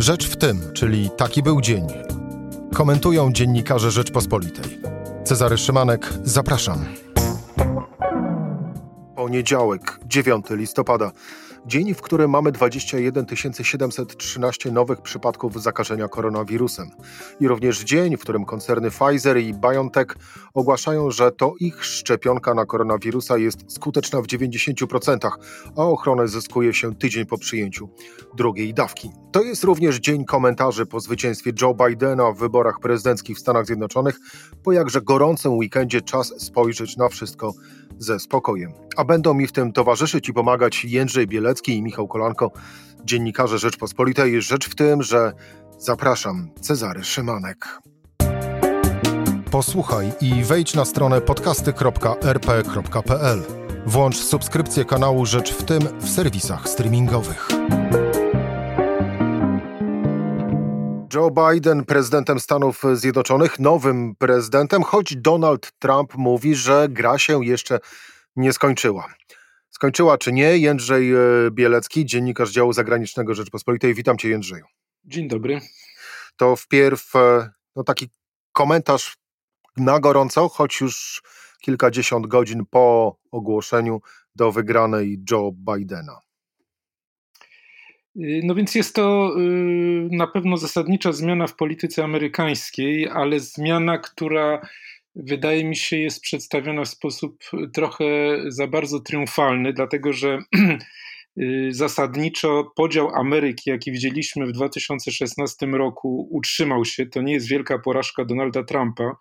Rzecz w tym, czyli taki był dzień. Komentują dziennikarze Rzeczpospolitej. Cezary Szymanek, zapraszam. Poniedziałek, 9 listopada. Dzień, w którym mamy 21 713 nowych przypadków zakażenia koronawirusem. I również dzień, w którym koncerny Pfizer i BioNTech ogłaszają, że to ich szczepionka na koronawirusa jest skuteczna w 90%, a ochronę zyskuje się tydzień po przyjęciu drugiej dawki. To jest również dzień komentarzy po zwycięstwie Joe Bidena w wyborach prezydenckich w Stanach Zjednoczonych. Po jakże gorącym weekendzie czas spojrzeć na wszystko ze spokojem. A będą mi w tym towarzyszyć i pomagać Jędrzej Bielecki i Michał Kolanko, dziennikarze Rzeczpospolitej. Rzecz w tym, że zapraszam Cezary Szymanek. Posłuchaj i wejdź na stronę podcasty.rp.pl. Włącz subskrypcję kanału Rzecz w tym w serwisach streamingowych. Joe Biden prezydentem Stanów Zjednoczonych, nowym prezydentem, choć Donald Trump mówi, że gra się jeszcze nie skończyła. Skończyła czy nie? Jędrzej e, Bielecki, dziennikarz działu zagranicznego Rzeczpospolitej. Witam cię Jędrzeju. Dzień dobry. To wpierw e, no, taki komentarz na gorąco, choć już kilkadziesiąt godzin po ogłoszeniu do wygranej Joe Bidena. Y, no więc jest to y, na pewno zasadnicza zmiana w polityce amerykańskiej, ale zmiana, która wydaje mi się jest przedstawiona w sposób trochę za bardzo triumfalny, dlatego że y, zasadniczo podział Ameryki, jaki widzieliśmy w 2016 roku, utrzymał się. To nie jest wielka porażka Donalda Trumpa.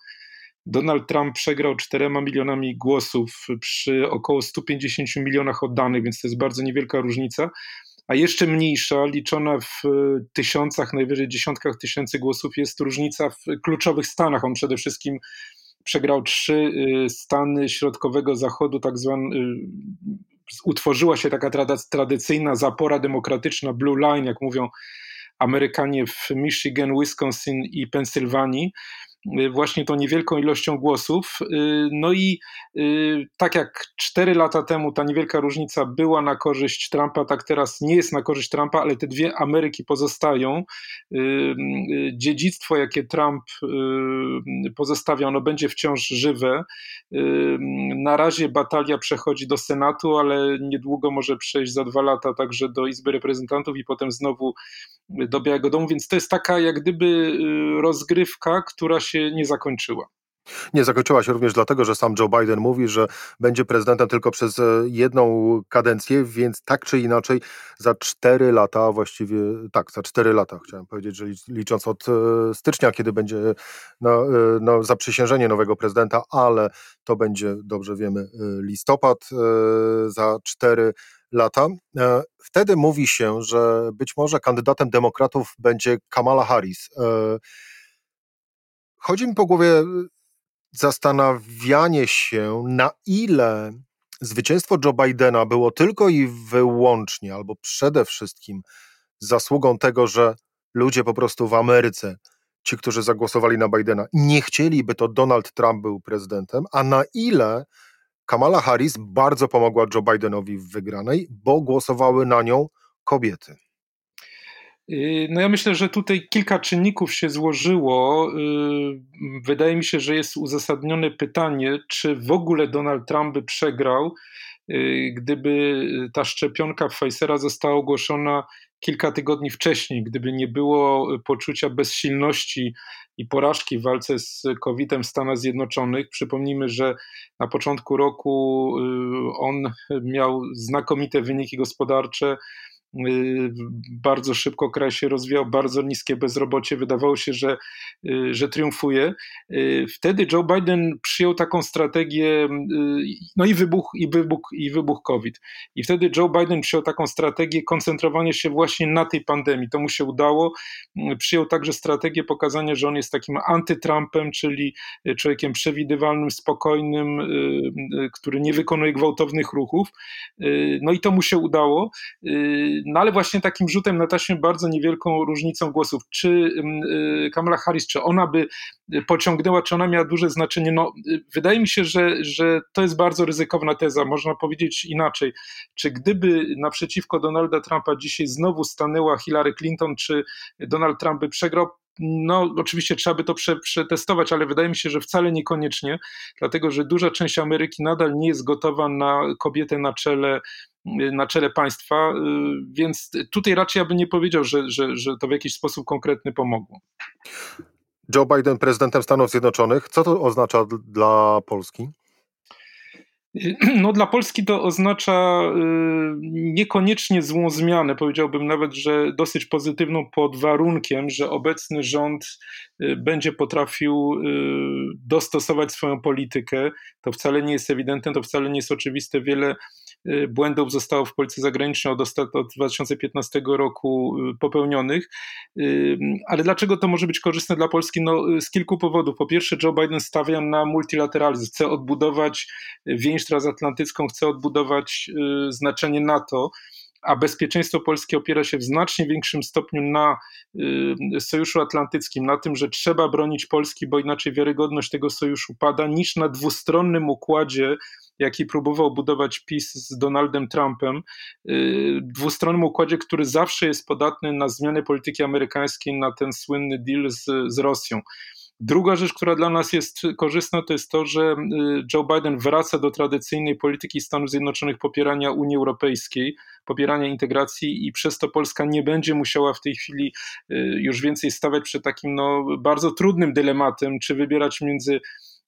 Donald Trump przegrał 4 milionami głosów przy około 150 milionach oddanych, więc to jest bardzo niewielka różnica a jeszcze mniejsza, liczona w e, tysiącach, najwyżej dziesiątkach tysięcy głosów, jest różnica w kluczowych stanach. On przede wszystkim przegrał trzy e, stany środkowego zachodu, tak zwany e, utworzyła się taka tradycyjna zapora demokratyczna, blue line, jak mówią Amerykanie w Michigan, Wisconsin i Pensylwanii. Y, właśnie tą niewielką ilością głosów. Y, no i y, tak jak cztery lata temu ta niewielka różnica była na korzyść Trumpa, tak teraz nie jest na korzyść Trumpa, ale te dwie Ameryki pozostają. Dziedzictwo, jakie Trump pozostawia, ono będzie wciąż żywe. Na razie batalia przechodzi do Senatu, ale niedługo może przejść za dwa lata także do Izby Reprezentantów i potem znowu do Białego Domu, więc to jest taka jak gdyby rozgrywka, która się nie zakończyła. Nie zakończyła się również dlatego, że sam Joe Biden mówi, że będzie prezydentem tylko przez e, jedną kadencję, więc tak czy inaczej za cztery lata, właściwie tak, za cztery lata chciałem powiedzieć, że licząc od e, stycznia, kiedy będzie no, no, zaprzysiężenie nowego prezydenta, ale to będzie, dobrze wiemy, listopad za cztery lata. Wtedy mówi się, że być może kandydatem demokratów będzie Kamala Harris. Chodzi mi po głowie y, zastanawianie się, na ile zwycięstwo Joe Bidena było tylko i wyłącznie, albo przede wszystkim zasługą tego, że ludzie po prostu w Ameryce, ci, którzy zagłosowali na Bidena, nie chcieliby to Donald Trump był prezydentem, a na ile Kamala Harris bardzo pomogła Joe Bidenowi w wygranej, bo głosowały na nią kobiety. Y, no ja myślę, że tutaj kilka czynników się złożyło. Y, wydaje mi się, że jest uzasadnione pytanie, czy w ogóle Donald Trump by przegrał, y, gdyby ta szczepionka Pfizera została ogłoszona kilka tygodni wcześniej, gdyby nie było poczucia bezsilności i porażki w walce z COVID-em w Stanach Zjednoczonych. Przypomnijmy, że na początku roku on miał znakomite wyniki gospodarcze bardzo szybko kraj się rozwijał, bardzo niskie bezrobocie, wydawało się, że, y, że triumfuje. Y, wtedy Joe Biden przyjął taką strategię, no i wybuch, i wybuch, i wybuch COVID. I wtedy Joe Biden przyjął taką strategię koncentrowania się właśnie na tej pandemii. To mu się udało. Przyjął także strategię pokazania, że on jest takim antytrumpem, czyli człowiekiem przewidywalnym, spokojnym, który nie wykonuje gwałtownych ruchów. No i to mu się udało. No ale właśnie takim rzutem na taśmę bardzo niewielką różnicą głosów. Czy Kamala Harris, czy ona by pociągnęła, czy ona miała duże znaczenie? No, wydaje mi się, że, że to jest bardzo ryzykowna teza. Można powiedzieć inaczej. Czy gdyby naprzeciwko Donalda Trumpa dzisiaj znowu stanęła Hillary Clinton, czy Donald Trump by przegrał? No, oczywiście trzeba by to prze, przetestować, ale wydaje mi się, że wcale niekoniecznie, dlatego że duża część Ameryki nadal nie jest gotowa na kobietę na czele na czele państwa, więc tutaj raczej ja bym nie powiedział, że, że, że to w jakiś sposób konkretny pomogło. Joe Biden prezydentem Stanów Zjednoczonych. Co to oznacza dla Polski? No, dla Polski to oznacza y, niekoniecznie złą zmianę. Powiedziałbym nawet, że dosyć pozytywną pod warunkiem, że obecny rząd y, będzie potrafił y, dostosować swoją politykę. To wcale nie jest ewidentne, to wcale nie jest oczywiste. Wiele błędów zostało w polityce zagranicznej od, od 2015 roku y, popełnionych. Y, ale dlaczego to może być korzystne dla Polski? No, z kilku powodów. Po pierwsze, Joe Biden stawia na multilateralizm, chce odbudować więź transatlantycką, chce odbudować znaczenie NATO a bezpieczeństwo Polski opiera się w znacznie większym stopniu na Sojuszu Atlantyckim, na tym, że trzeba bronić Polski, bo inaczej wiarygodność tego sojuszu pada, niż na dwustronnym układzie jaki próbował budować PiS z Donaldem Trumpem, y, dwustronnym układzie, który zawsze jest podatny na zmianę polityki amerykańskiej, na ten słynny deal z, z Rosją. Druga rzecz, która dla nas jest korzystna, to jest to, że y, Joe Biden wraca do tradycyjnej polityki Stanów Zjednoczonych popierania Unii Europejskiej, popierania integracji i przez to Polska nie będzie musiała w tej chwili y, już więcej stawać przed takim no, bardzo trudnym dylematem, czy wybierać między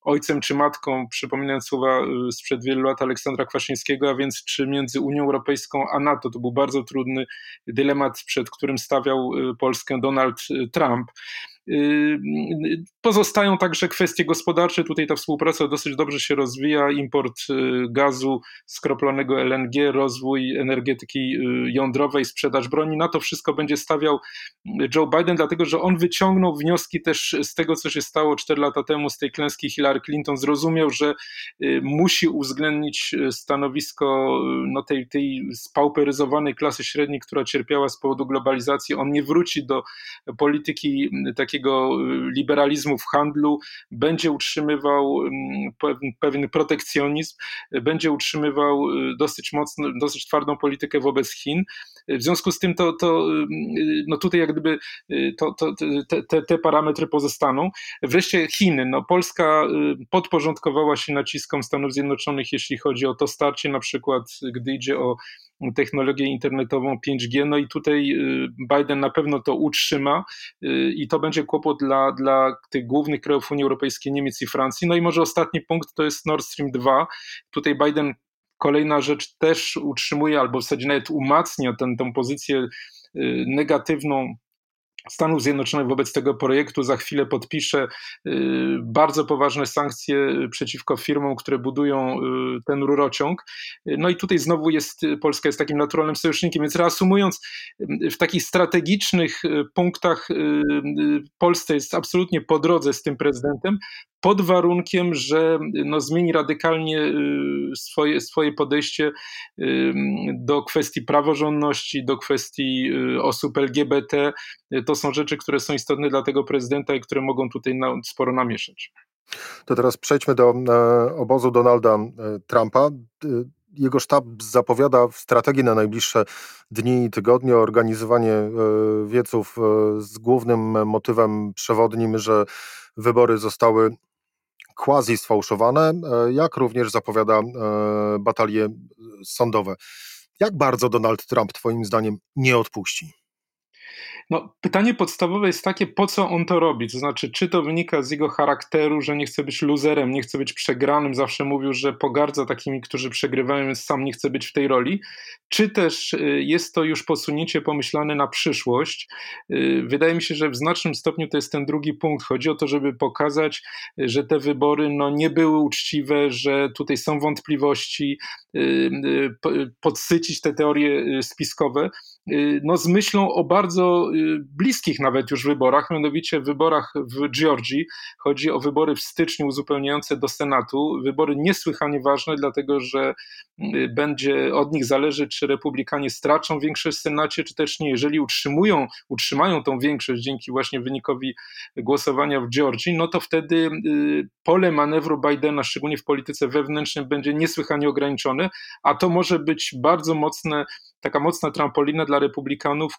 ojcem czy matką, przypominając słowa y, sprzed wielu lat Aleksandra Kwaszyńskiego, a więc czy między Unią Europejską a NATO. To był bardzo trudny dylemat, przed którym stawiał y, Polskę Donald y, Trump. Pozostają także kwestie gospodarcze. Tutaj ta współpraca dosyć dobrze się rozwija. Import gazu skroplonego LNG, rozwój energetyki jądrowej, sprzedaż broni. Na to wszystko będzie stawiał Joe Biden, dlatego że on wyciągnął wnioski też z tego, co się stało 4 lata temu, z tej klęski Hillary Clinton. Zrozumiał, że musi uwzględnić stanowisko no, tej, tej spauperyzowanej klasy średniej, która cierpiała z powodu globalizacji. On nie wróci do polityki takiego y, w handlu, będzie utrzymywał mm, pewien protekcjonizm, będzie utrzymywał y, dosyć mocno, dosyć twardą politykę wobec Chin. W związku z tym to, to y, no tutaj jak gdyby to, to, te, te, te parametry pozostaną. Wreszcie Chiny. No Polska podporządkowała się naciskom Stanów Zjednoczonych, jeśli chodzi o to starcie, na przykład gdy idzie o technologię internetową 5G. No i tutaj y, Biden na pewno to utrzyma y, i to będzie kłopot dla, dla tych głównych krajów Unii Europejskiej, Niemiec i Francji. No i może ostatni punkt to jest Nord Stream 2. Tutaj Biden kolejna rzecz też utrzymuje albo w zasadzie nawet umacnia tę, pozycję y, negatywną Stanów Zjednoczonych wobec tego projektu za chwilę podpisze y, bardzo poważne sankcje przeciwko firmom, które budują y, ten rurociąg. No i tutaj znowu jest Polska jest takim naturalnym sojusznikiem. Więc reasumując, w takich strategicznych y, punktach Polsce jest absolutnie po drodze z tym prezydentem pod warunkiem, że no, zmieni radykalnie y, swoje, swoje podejście y, do kwestii praworządności, do kwestii y, osób LGBT. To są rzeczy, które są istotne dla tego prezydenta i które mogą tutaj sporo namieszać. To teraz przejdźmy do e, obozu Donalda e, Trumpa. Jego sztab zapowiada strategię na najbliższe dni i tygodnie, organizowanie e, wieców z głównym motywem przewodnim, że wybory zostały quasi sfałszowane, e, jak również zapowiada e, batalie sądowe. Jak bardzo Donald Trump, Twoim zdaniem, nie odpuści? No, pytanie podstawowe jest takie, po co on to robi? To znaczy, czy to wynika z jego charakteru, że nie chce być luzerem, nie chce być przegranym, zawsze mówił, że pogardza takimi, którzy przegrywają, więc sam nie chce być w tej roli, czy też y, jest to już posunięcie pomyślane na przyszłość? Y, wydaje mi się, że w znacznym stopniu to jest ten drugi punkt. Chodzi o to, żeby pokazać, że te wybory no, nie były uczciwe, że tutaj są wątpliwości, y, podsycić te teorie spiskowe, no, z myślą o bardzo bliskich nawet już wyborach, mianowicie wyborach w Georgii. Chodzi o wybory w styczniu uzupełniające do Senatu. Wybory niesłychanie ważne, dlatego że będzie od nich zależy, czy republikanie stracą większość w Senacie, czy też nie. Jeżeli utrzymują, utrzymają tą większość dzięki właśnie wynikowi głosowania w Georgii, no to wtedy pole manewru Bidena, szczególnie w polityce wewnętrznej, będzie niesłychanie ograniczone, a to może być bardzo mocne taka mocna trampolina dla republikanów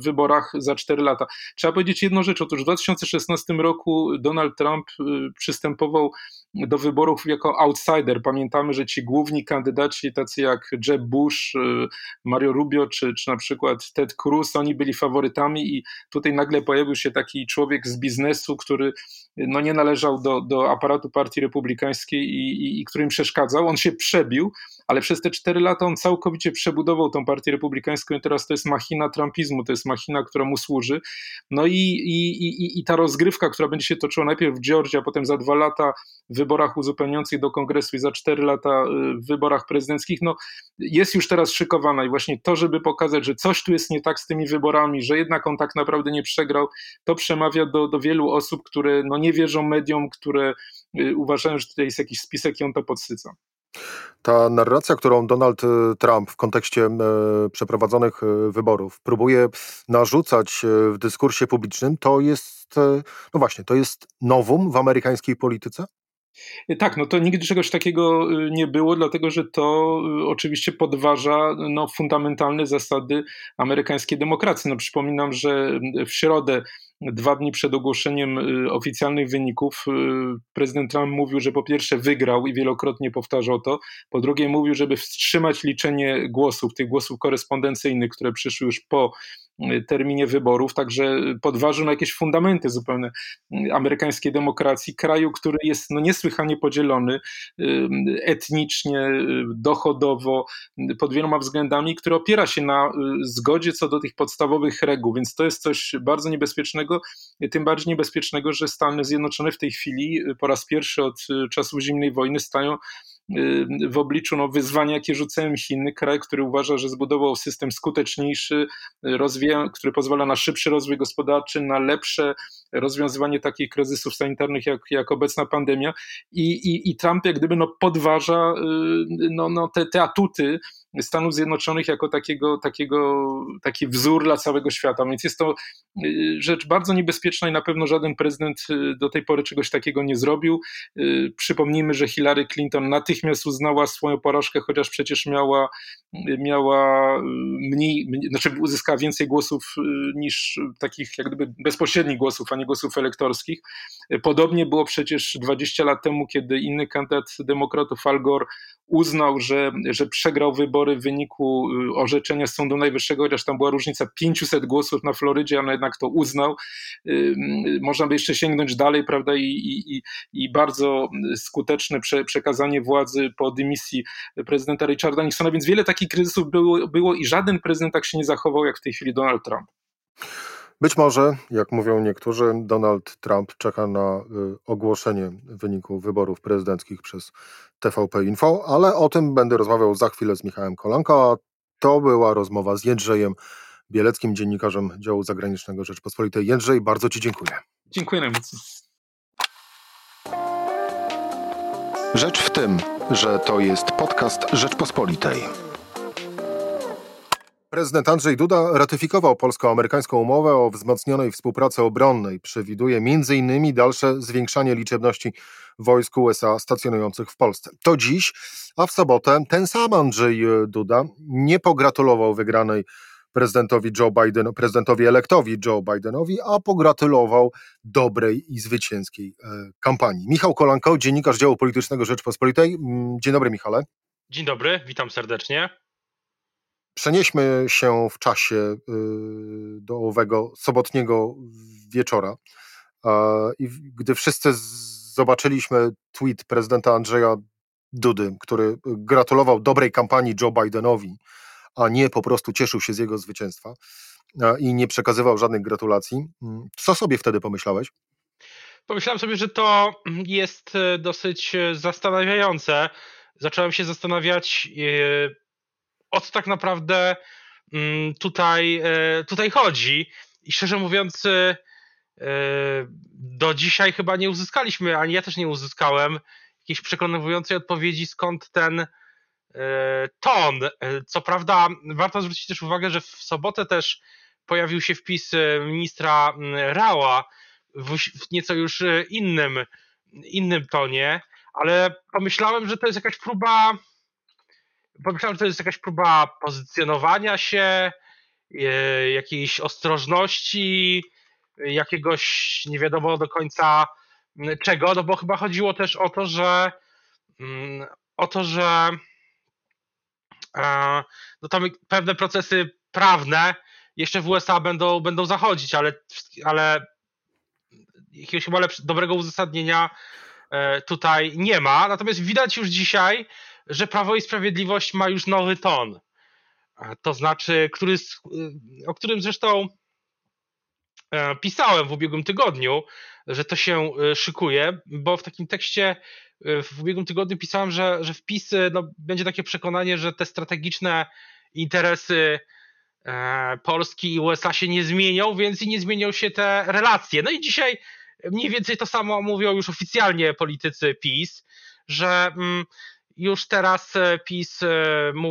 w wyborach za 4 lata. Trzeba powiedzieć jedną rzecz, otóż w 2016 roku Donald Trump y, przystępował do wyborów jako outsider. Pamiętamy, że ci główni kandydaci, tacy jak Jeb Bush, y, Mario Rubio czy, czy na przykład Ted Cruz, oni byli faworytami i tutaj nagle pojawił się taki człowiek z biznesu, który no, nie należał do, do aparatu partii republikańskiej i, i, i którym przeszkadzał. On się przebił, ale przez te cztery lata on całkowicie przebudował tą partię republikańską i teraz to jest machina trumpizmu, to jest machina, która mu służy. No i, i, i, i ta rozgrywka, która będzie się toczyła najpierw w Georgii, a potem za dwa lata w wyborach uzupełniających do kongresu i za cztery lata y, w wyborach prezydenckich, no jest już teraz szykowana i właśnie to, żeby pokazać, że coś tu jest nie tak z tymi wyborami, że jednak on tak naprawdę nie przegrał, to przemawia do, do wielu osób, które no nie wierzą mediom, które y, uważają, że tutaj jest jakiś spisek i on to podsyca. Ta narracja, którą Donald e, Trump w kontekście e, przeprowadzonych e, wyborów próbuje narzucać w dyskursie publicznym, to jest, no właśnie, to jest nowum w amerykańskiej polityce? Tak, no to nigdy czegoś takiego nie było, dlatego że to oczywiście podważa no, fundamentalne zasady amerykańskiej demokracji. No, przypominam, że w środę dwa dni przed ogłoszeniem y, oficjalnych wyników y, prezydent Trump mówił, że po pierwsze wygrał i wielokrotnie powtarzał to, po drugie mówił, żeby wstrzymać liczenie głosów, tych głosów korespondencyjnych, które przyszły już po y, terminie wyborów, także podważył na jakieś fundamenty zupełnie amerykańskiej demokracji, kraju, który jest no, niesłychanie podzielony etnicznie, dochodowo, pod wieloma względami, który opiera się na zgodzie co do tych podstawowych reguł, więc to jest coś bardzo niebezpiecznego, tym bardziej niebezpiecznego, że Stany Zjednoczone w tej chwili y, po raz pierwszy od y, czasów zimnej wojny stają y, w obliczu no, wyzwania, jakie rzucają Chiny, kraj, który uważa, że zbudował system skuteczniejszy, rozwija, który pozwala na szybszy rozwój gospodarczy, na lepsze rozwiązywanie takich kryzysów sanitarnych jak, jak obecna pandemia i, i, i Trump jak gdyby no, podważa no, no, te, te atuty Stanów Zjednoczonych jako takiego, takiego, taki wzór dla całego świata. Więc jest to y, rzecz bardzo niebezpieczna i na pewno żaden prezydent y, do tej pory czegoś takiego nie zrobił. Y, przypomnijmy, że Hillary Clinton natychmiast uznała swoją porażkę, chociaż przecież miała, miała mniej, znaczy uzyskała więcej głosów niż takich jak gdyby bezpośrednich głosów, a głosów elektorskich. Podobnie było przecież 20 lat temu, kiedy inny kandydat demokratów Al Gore uznał, że, że przegrał wybory w wyniku y, orzeczenia Sądu Najwyższego, chociaż tam była różnica 500 głosów na Florydzie, on jednak to uznał. Y, y, można by jeszcze sięgnąć dalej, prawda, i, i, i bardzo skuteczne prze, przekazanie władzy po dymisji prezydenta Richarda Nixona, więc wiele takich kryzysów było, było i żaden prezydent tak się nie zachował, jak w tej chwili Donald Trump. Być może, jak mówią niektórzy, Donald Trump czeka na y, ogłoszenie wyniku wyborów prezydenckich przez TVP Info, ale o tym będę rozmawiał za chwilę z Michałem Kolanko, a to była rozmowa z Jędrzejem Bieleckim, dziennikarzem działu zagranicznego Rzeczpospolitej. Jędrzej, bardzo Ci dziękuję. Dziękuję najmocniej. Rzecz w tym, że to jest podcast Rzeczpospolitej. Prezydent Andrzej Duda ratyfikował polsko-amerykańską umowę o wzmocnionej współpracy obronnej. Przewiduje m.in. dalsze zwiększanie liczebności wojsk USA stacjonujących w Polsce. To dziś, a w sobotę ten sam Andrzej Duda nie pogratulował wygranej prezydentowi Joe Biden, prezydentowi elektowi Joe Bidenowi, a pogratulował dobrej i zwycięskiej e, kampanii. Michał Kolanko, dziennikarz działu politycznego Rzeczpospolitej. Dzień dobry, Michale. Dzień dobry, witam serdecznie. Przenieśmy się w czasie y, do owego sobotniego wieczora. Gdy wszyscy zobaczyliśmy tweet prezydenta Andrzeja Dudy, który gratulował dobrej kampanii Joe Bidenowi, a nie po prostu cieszył się z jego zwycięstwa i nie przekazywał żadnych gratulacji, mm, co sobie wtedy pomyślałeś? Pomyślałem sobie, że to jest e, dosyć zastanawiające. Zacząłem się zastanawiać, o co tak naprawdę mm, tutaj, tutaj chodzi. I szczerze mówiąc, do dzisiaj chyba nie uzyskaliśmy, ani ja też nie uzyskałem jakiejś przekonującej odpowiedzi, skąd ten ton. Co prawda, warto zwrócić też uwagę, że w sobotę też pojawił się wpis ministra Rała w nieco już innym, innym tonie, ale pomyślałem, że to jest jakaś próba. Pomyślałem, że to jest jakaś próba pozycjonowania się, e, jakiejś ostrożności, jakiegoś nie wiadomo do końca czego, no bo chyba chodziło też o to, że mm, o to, że e, no tam pewne procesy prawne jeszcze w USA będą, będą zachodzić, ale, ale jakiegoś chyba dobrego uzasadnienia E, tutaj nie ma. Natomiast widać już dzisiaj, że Prawo i Sprawiedliwość ma już nowy ton. To znaczy, który, e, o którym zresztą e, pisałem w ubiegłym tygodniu, że to się szykuje, bo w takim tekście w ubiegłym tygodniu pisałem, że, że wpis no, będzie takie przekonanie, że te strategiczne interesy Polski i USA się nie zmienią, więc i nie zmienią się te relacje. No i dzisiaj Mniej więcej to samo mówią już oficjalnie politycy PiS, że mm, już teraz e, PiS e,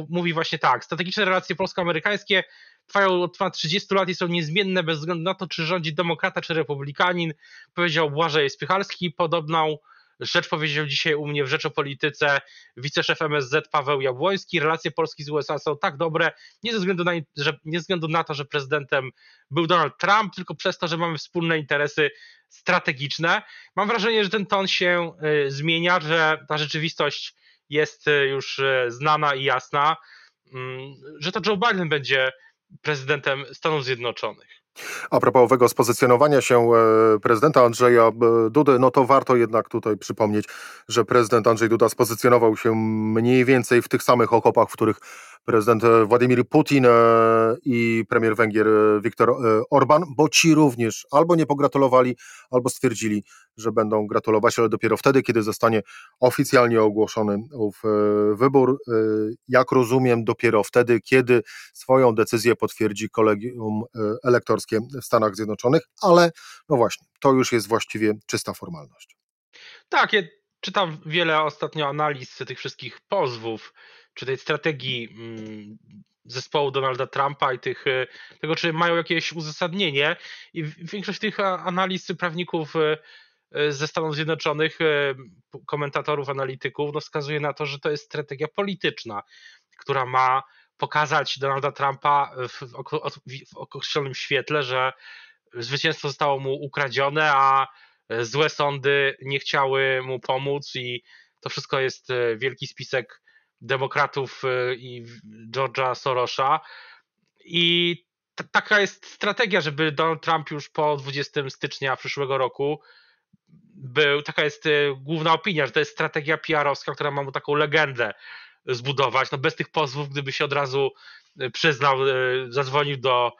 mówi właśnie tak, strategiczne relacje polsko-amerykańskie trwają od 30 lat i są niezmienne bez względu na to, czy rządzi demokrata czy republikanin, powiedział Błażej Spychalski. Podobną rzecz powiedział dzisiaj u mnie w Rzeczopolityce wiceszef MSZ Paweł Jabłoński. Relacje Polski z USA są tak dobre, nie ze względu na, że, nie ze względu na to, że prezydentem był Donald Trump, tylko przez to, że mamy wspólne interesy strategiczne. Mam wrażenie, że ten ton się y, zmienia, że ta rzeczywistość jest y, już y, znana i jasna, mm, że to Joe Biden będzie prezydentem Stanów Zjednoczonych. A propos owego spozycjonowania się e, prezydenta Andrzeja e, Dudy, no to warto jednak tutaj przypomnieć, że prezydent Andrzej Duda spozycjonował się mniej więcej w tych samych okopach, w których prezydent e, Władimir Putin i premier Węgier Viktor Orban, bo ci również albo nie pogratulowali, albo stwierdzili, że będą gratulować, ale dopiero wtedy, kiedy zostanie oficjalnie ogłoszony ów wybór. Jak rozumiem, dopiero wtedy, kiedy swoją decyzję potwierdzi kolegium elektorskie w Stanach Zjednoczonych, ale no właśnie, to już jest właściwie czysta formalność. Tak, ja czytam wiele ostatnio analiz tych wszystkich pozwów, czy tej strategii mm, zespołu Donalda Trumpa i tych, e, tego, czy mają jakieś uzasadnienie. I większość tych analiz prawników e, e, ze Stanów Zjednoczonych, komentatorów, analityków, no wskazuje na to, że to jest strategia polityczna, która ma pokazać Donalda Trumpa w, określonym świetle, że zwycięstwo zostało mu ukradzione, a złe sądy nie chciały mu pomóc i to wszystko jest wielki spisek demokratów e, i George'a Sorosza. I taka jest strategia, żeby Donald Trump już po 20 stycznia przyszłego roku był, taka jest e, główna opinia, że to jest strategia PR-owska, która ma mu taką legendę, zbudować. No bez tych pozwów, gdyby się od razu e, przyznał, zadzwonił do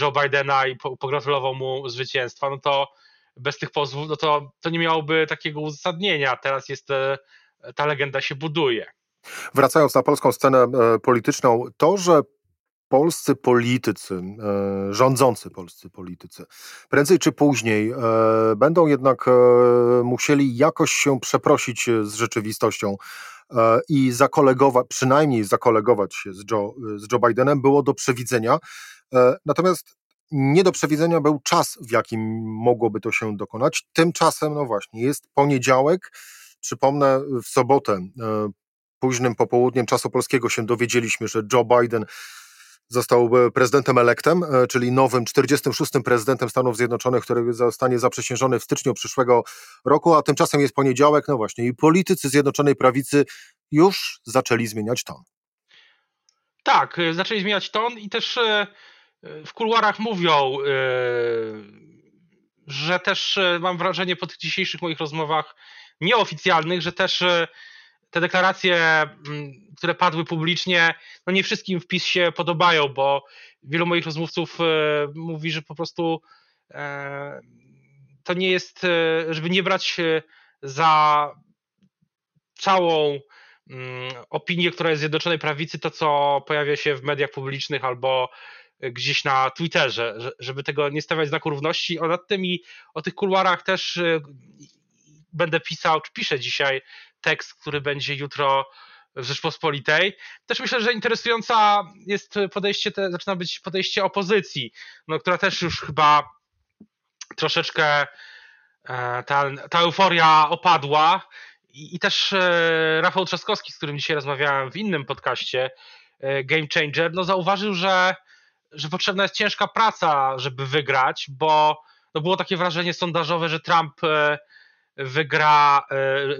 Joe Bidena i pogratulował mu zwycięstwa, no to bez tych pozwów, no to, to nie miałoby takiego uzasadnienia. Teraz jest ta legenda się buduje. Wracając na polską scenę polityczną, to, że polscy politycy, rządzący polscy politycy, prędzej czy później będą jednak musieli jakoś się przeprosić z rzeczywistością E, i zakolegować, przynajmniej zakolegować się z Joe, z Joe Bidenem było do przewidzenia. E, natomiast nie do przewidzenia był czas, w jakim mogłoby to się dokonać. Tymczasem, no właśnie, jest poniedziałek. Przypomnę, w sobotę, e, późnym popołudniem czasu polskiego się dowiedzieliśmy, że Joe Biden został prezydentem elektem, e, czyli nowym 46. prezydentem Stanów Zjednoczonych, który zostanie zaprzysiężony w styczniu przyszłego roku, a tymczasem jest poniedziałek, no właśnie, i politycy Zjednoczonej Prawicy już zaczęli zmieniać ton. Tak, e, zaczęli zmieniać ton i też e, w kuluarach mówią, że też mam wrażenie po tych dzisiejszych moich rozmowach nieoficjalnych, że też te deklaracje, mm, które padły publicznie, no nie wszystkim wpis się podobają, bo wielu moich rozmówców e, mówi, że po prostu e, to nie jest, e, żeby nie brać za całą mm, opinię, która jest Zjednoczonej Prawicy, to co pojawia się w mediach publicznych albo gdzieś na Twitterze, żeby tego nie stawiać znaku równości. O nad tym i o tych kuluarach też będę pisał, czy piszę dzisiaj tekst, który będzie jutro w Rzeczpospolitej. Też myślę, że interesująca jest podejście, te, zaczyna być podejście opozycji, no, która też już chyba troszeczkę e, ta, ta euforia opadła. I, i też e, Rafał Trzaskowski, z którym dzisiaj rozmawiałem w innym podcaście, e, Game Changer, no zauważył, że, że potrzebna jest ciężka praca, żeby wygrać, bo no było takie wrażenie sondażowe, że Trump wygra,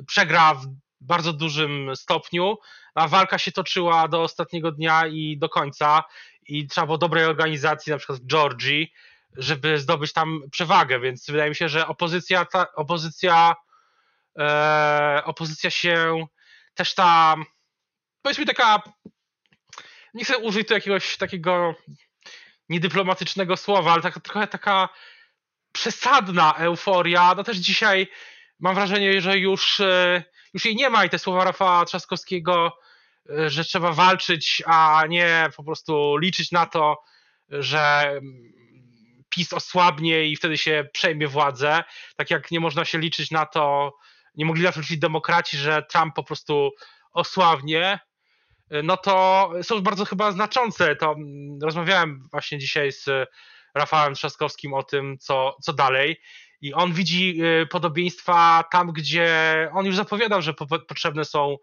przegra w bardzo dużym stopniu, a walka się toczyła do ostatniego dnia i do końca. I trzeba było dobrej organizacji, na przykład w Georgii, żeby zdobyć tam przewagę, więc wydaje mi się, że opozycja, ta, opozycja, e, opozycja się też ta, powiedzmy taka, nie chcę użyć tu jakiegoś takiego niedyplomatycznego słowa, ale taka, trochę taka przesadna euforia, no też dzisiaj mam wrażenie, że już e, już jej nie ma i te słowa Rafała Trzaskowskiego, e, że trzeba walczyć, a nie po prostu liczyć na to, że mm, PiS osłabnie i wtedy się przejmie władzę, tak jak nie można się liczyć na to, nie mogli na liczyć demokraci, że Trump po prostu osłabnie, e, no to są bardzo chyba znaczące. To mm, rozmawiałem właśnie dzisiaj z Rafałem Trzaskowskim o tym, co, co dalej. I on widzi y, podobieństwa tam, gdzie on już zapowiadał, że potrzebne są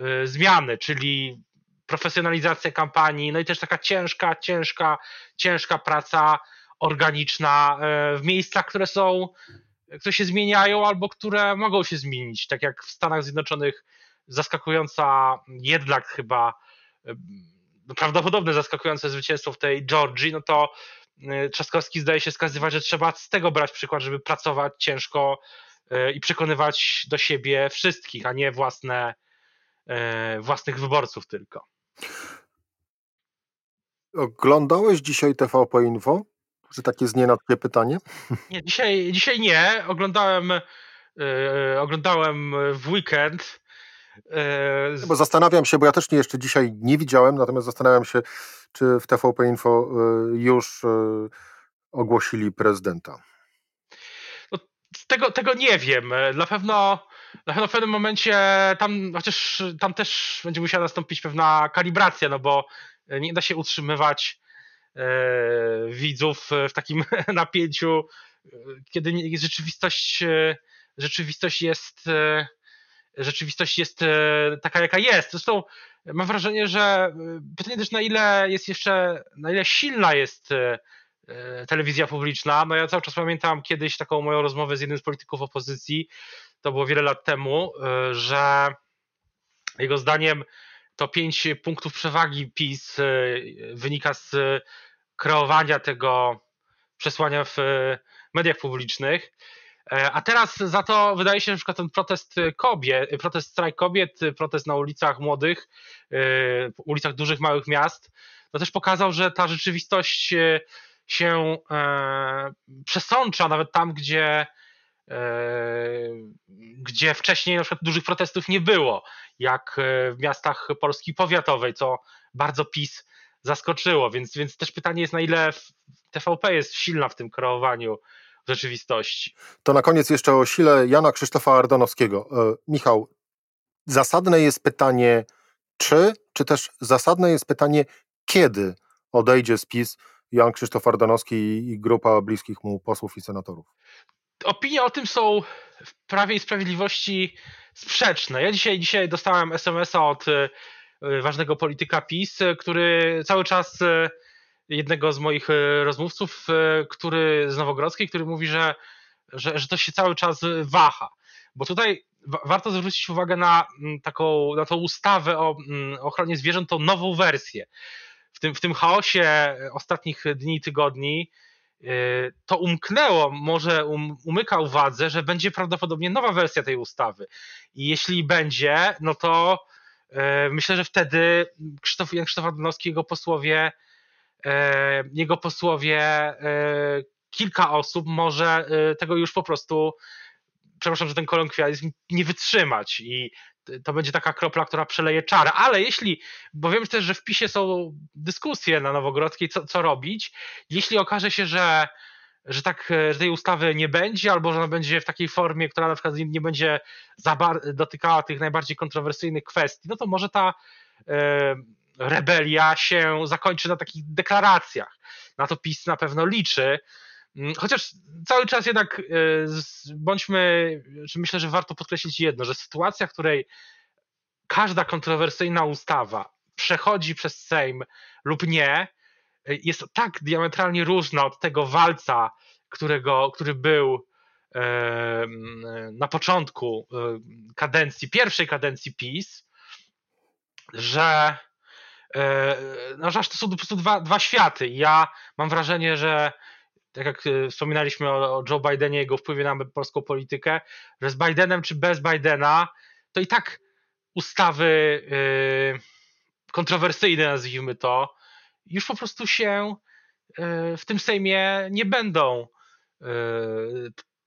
y, zmiany, czyli profesjonalizacja kampanii, no i też taka ciężka, ciężka, ciężka praca organiczna y, w miejscach, które są, które się zmieniają albo które mogą się zmienić, tak jak w Stanach Zjednoczonych zaskakująca jednak chyba prawdopodobne zaskakujące zwycięstwo w tej Georgii, no to Trzaskowski zdaje się wskazywać, że trzeba z tego brać przykład, żeby pracować ciężko y, i przekonywać do siebie wszystkich, a nie własne, y, własnych wyborców tylko. Oglądałeś dzisiaj TVP Info? Że takie znienackie pytanie? Nie, dzisiaj, dzisiaj nie. Oglądałem, yy, oglądałem w weekend. Yy, bo zastanawiam się, bo ja też nie, jeszcze dzisiaj nie widziałem, natomiast zastanawiam się, czy w TVP Info y, już y, ogłosili prezydenta? No, tego, tego nie wiem. Na pewno, na pewno w pewnym momencie tam, chociaż tam też będzie musiała nastąpić pewna kalibracja, no bo nie da się utrzymywać e, widzów w takim napięciu, kiedy rzeczywistość, e, rzeczywistość jest rzeczywistość jest taka, jaka jest. Zresztą mam wrażenie, że y, pytanie też na ile jest jeszcze, na ile silna jest y, telewizja publiczna. No ja cały czas pamiętam kiedyś taką moją rozmowę z jednym z polityków opozycji, to było wiele lat temu, że jego zdaniem to pięć punktów przewagi PiS wynika z kreowania tego przesłania w mediach publicznych. E, a teraz za to wydaje się, że na przykład ten protest kobiet, protest strajk kobiet, protest na ulicach młodych, e, ulicach dużych, małych miast, to też pokazał, że ta rzeczywistość e, się przesącza nawet tam, gdzie, gdzie wcześniej na przykład dużych protestów nie było, jak w miastach Polski powiatowej, co bardzo PiS zaskoczyło, więc, więc też pytanie jest na ile TVP jest silna w tym kreowaniu rzeczywistości. To na koniec jeszcze o sile Jana Krzysztofa Ardanowskiego. E, Michał, zasadne jest pytanie czy, czy też zasadne jest pytanie kiedy odejdzie z PiS Jan Krzysztof Ardanowski i grupa bliskich mu posłów i senatorów? Opinie o tym są w Prawie i Sprawiedliwości sprzeczne. Ja dzisiaj, dzisiaj dostałem SMS-a od e, ważnego polityka PiS, który cały czas e, jednego z moich e, rozmówców, e, który z Nowogrodzkiej, który mówi, że, że, że to się cały czas waha. Bo tutaj warto zwrócić uwagę na mm, taką, na tą ustawę o mm, ochronie zwierząt, tą nową wersję. W tym, w tym chaosie ostatnich dni tygodni e, to umknęło, może um, umyka uwadze, że będzie prawdopodobnie nowa wersja tej ustawy. I jeśli będzie, no to myślę, że wtedy Krzysztof, Jan Krzysztof Adamowski, jego posłowie jego posłowie, e, kilka osób może e, tego już po prostu, przepraszam, że ten kolokwializm, nie wytrzymać i to będzie taka kropla, która przeleje czarę. Ale jeśli, bo wiem też, że w PiSie są dyskusje na Nowogrodzkiej, co, co robić, jeśli okaże się, że że tak, że tej ustawy nie będzie, albo że ona będzie w takiej formie, która na przykład nie będzie dotykała tych najbardziej kontrowersyjnych kwestii, no to może ta e, rebelia się zakończy na takich deklaracjach. Na to PiS na pewno liczy. Mm, chociaż cały czas jednak e, bądźmy, myślę, że warto podkreślić jedno, że sytuacja, w której każda kontrowersyjna ustawa przechodzi przez Sejm lub nie, jest tak diametralnie różna od tego walca, którego, który był e, na początku e, kadencji, pierwszej kadencji PiS, że no, że aż to są po prostu dwa, dwa światy. Ja mam wrażenie, że tak jak e, wspominaliśmy o, o Joe Bidenie, jego wpływie na polską politykę, że z Bidenem czy bez Bidena, to i tak ustawy yy, kontrowersyjne, nazwijmy to, już po prostu się w tym Sejmie nie będą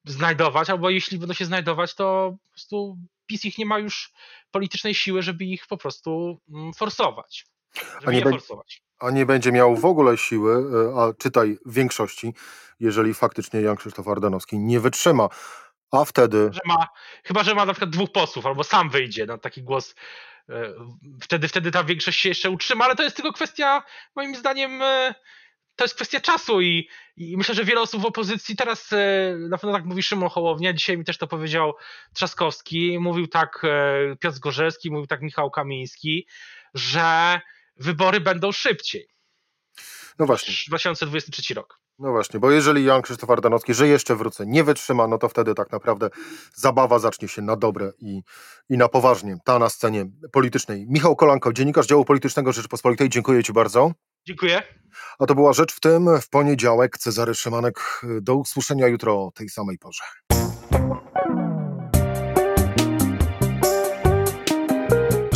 znajdować, albo jeśli będą się znajdować, to po prostu PiS ich nie ma już politycznej siły, żeby ich po prostu mm, forsować. Żeby A nie, be, a nie będzie miał w ogóle siły, e, a czytaj większości, jeżeli faktycznie Jan Krzysztof Ardanowski nie wytrzyma. A wtedy. Że ma, chyba, że ma na przykład dwóch posłów, albo sam wyjdzie na taki głos. E, wtedy, wtedy ta większość się jeszcze utrzyma, ale to jest tylko kwestia, moim zdaniem, e, to jest kwestia czasu i, i myślę, że wiele osób w opozycji teraz, na pewno tak mówi Szymon Hołownia, dzisiaj mi też to powiedział Trzaskowski, mówił tak Piotr Zgorzelski, mówił tak Michał Kamiński, że wybory będą szybciej. No właśnie. 2023 rok. No właśnie, bo jeżeli Jan Krzysztof Ardanowski, że jeszcze wrócę, nie wytrzyma, no to wtedy tak naprawdę zabawa zacznie się na dobre i, i na poważnie, ta na scenie politycznej. Michał Kolanko, dziennikarz działu politycznego Rzeczypospolitej, dziękuję Ci bardzo. Dziękuję. A to była rzecz w tym, w poniedziałek Cezary Szymanek. Do usłyszenia jutro o tej samej porze.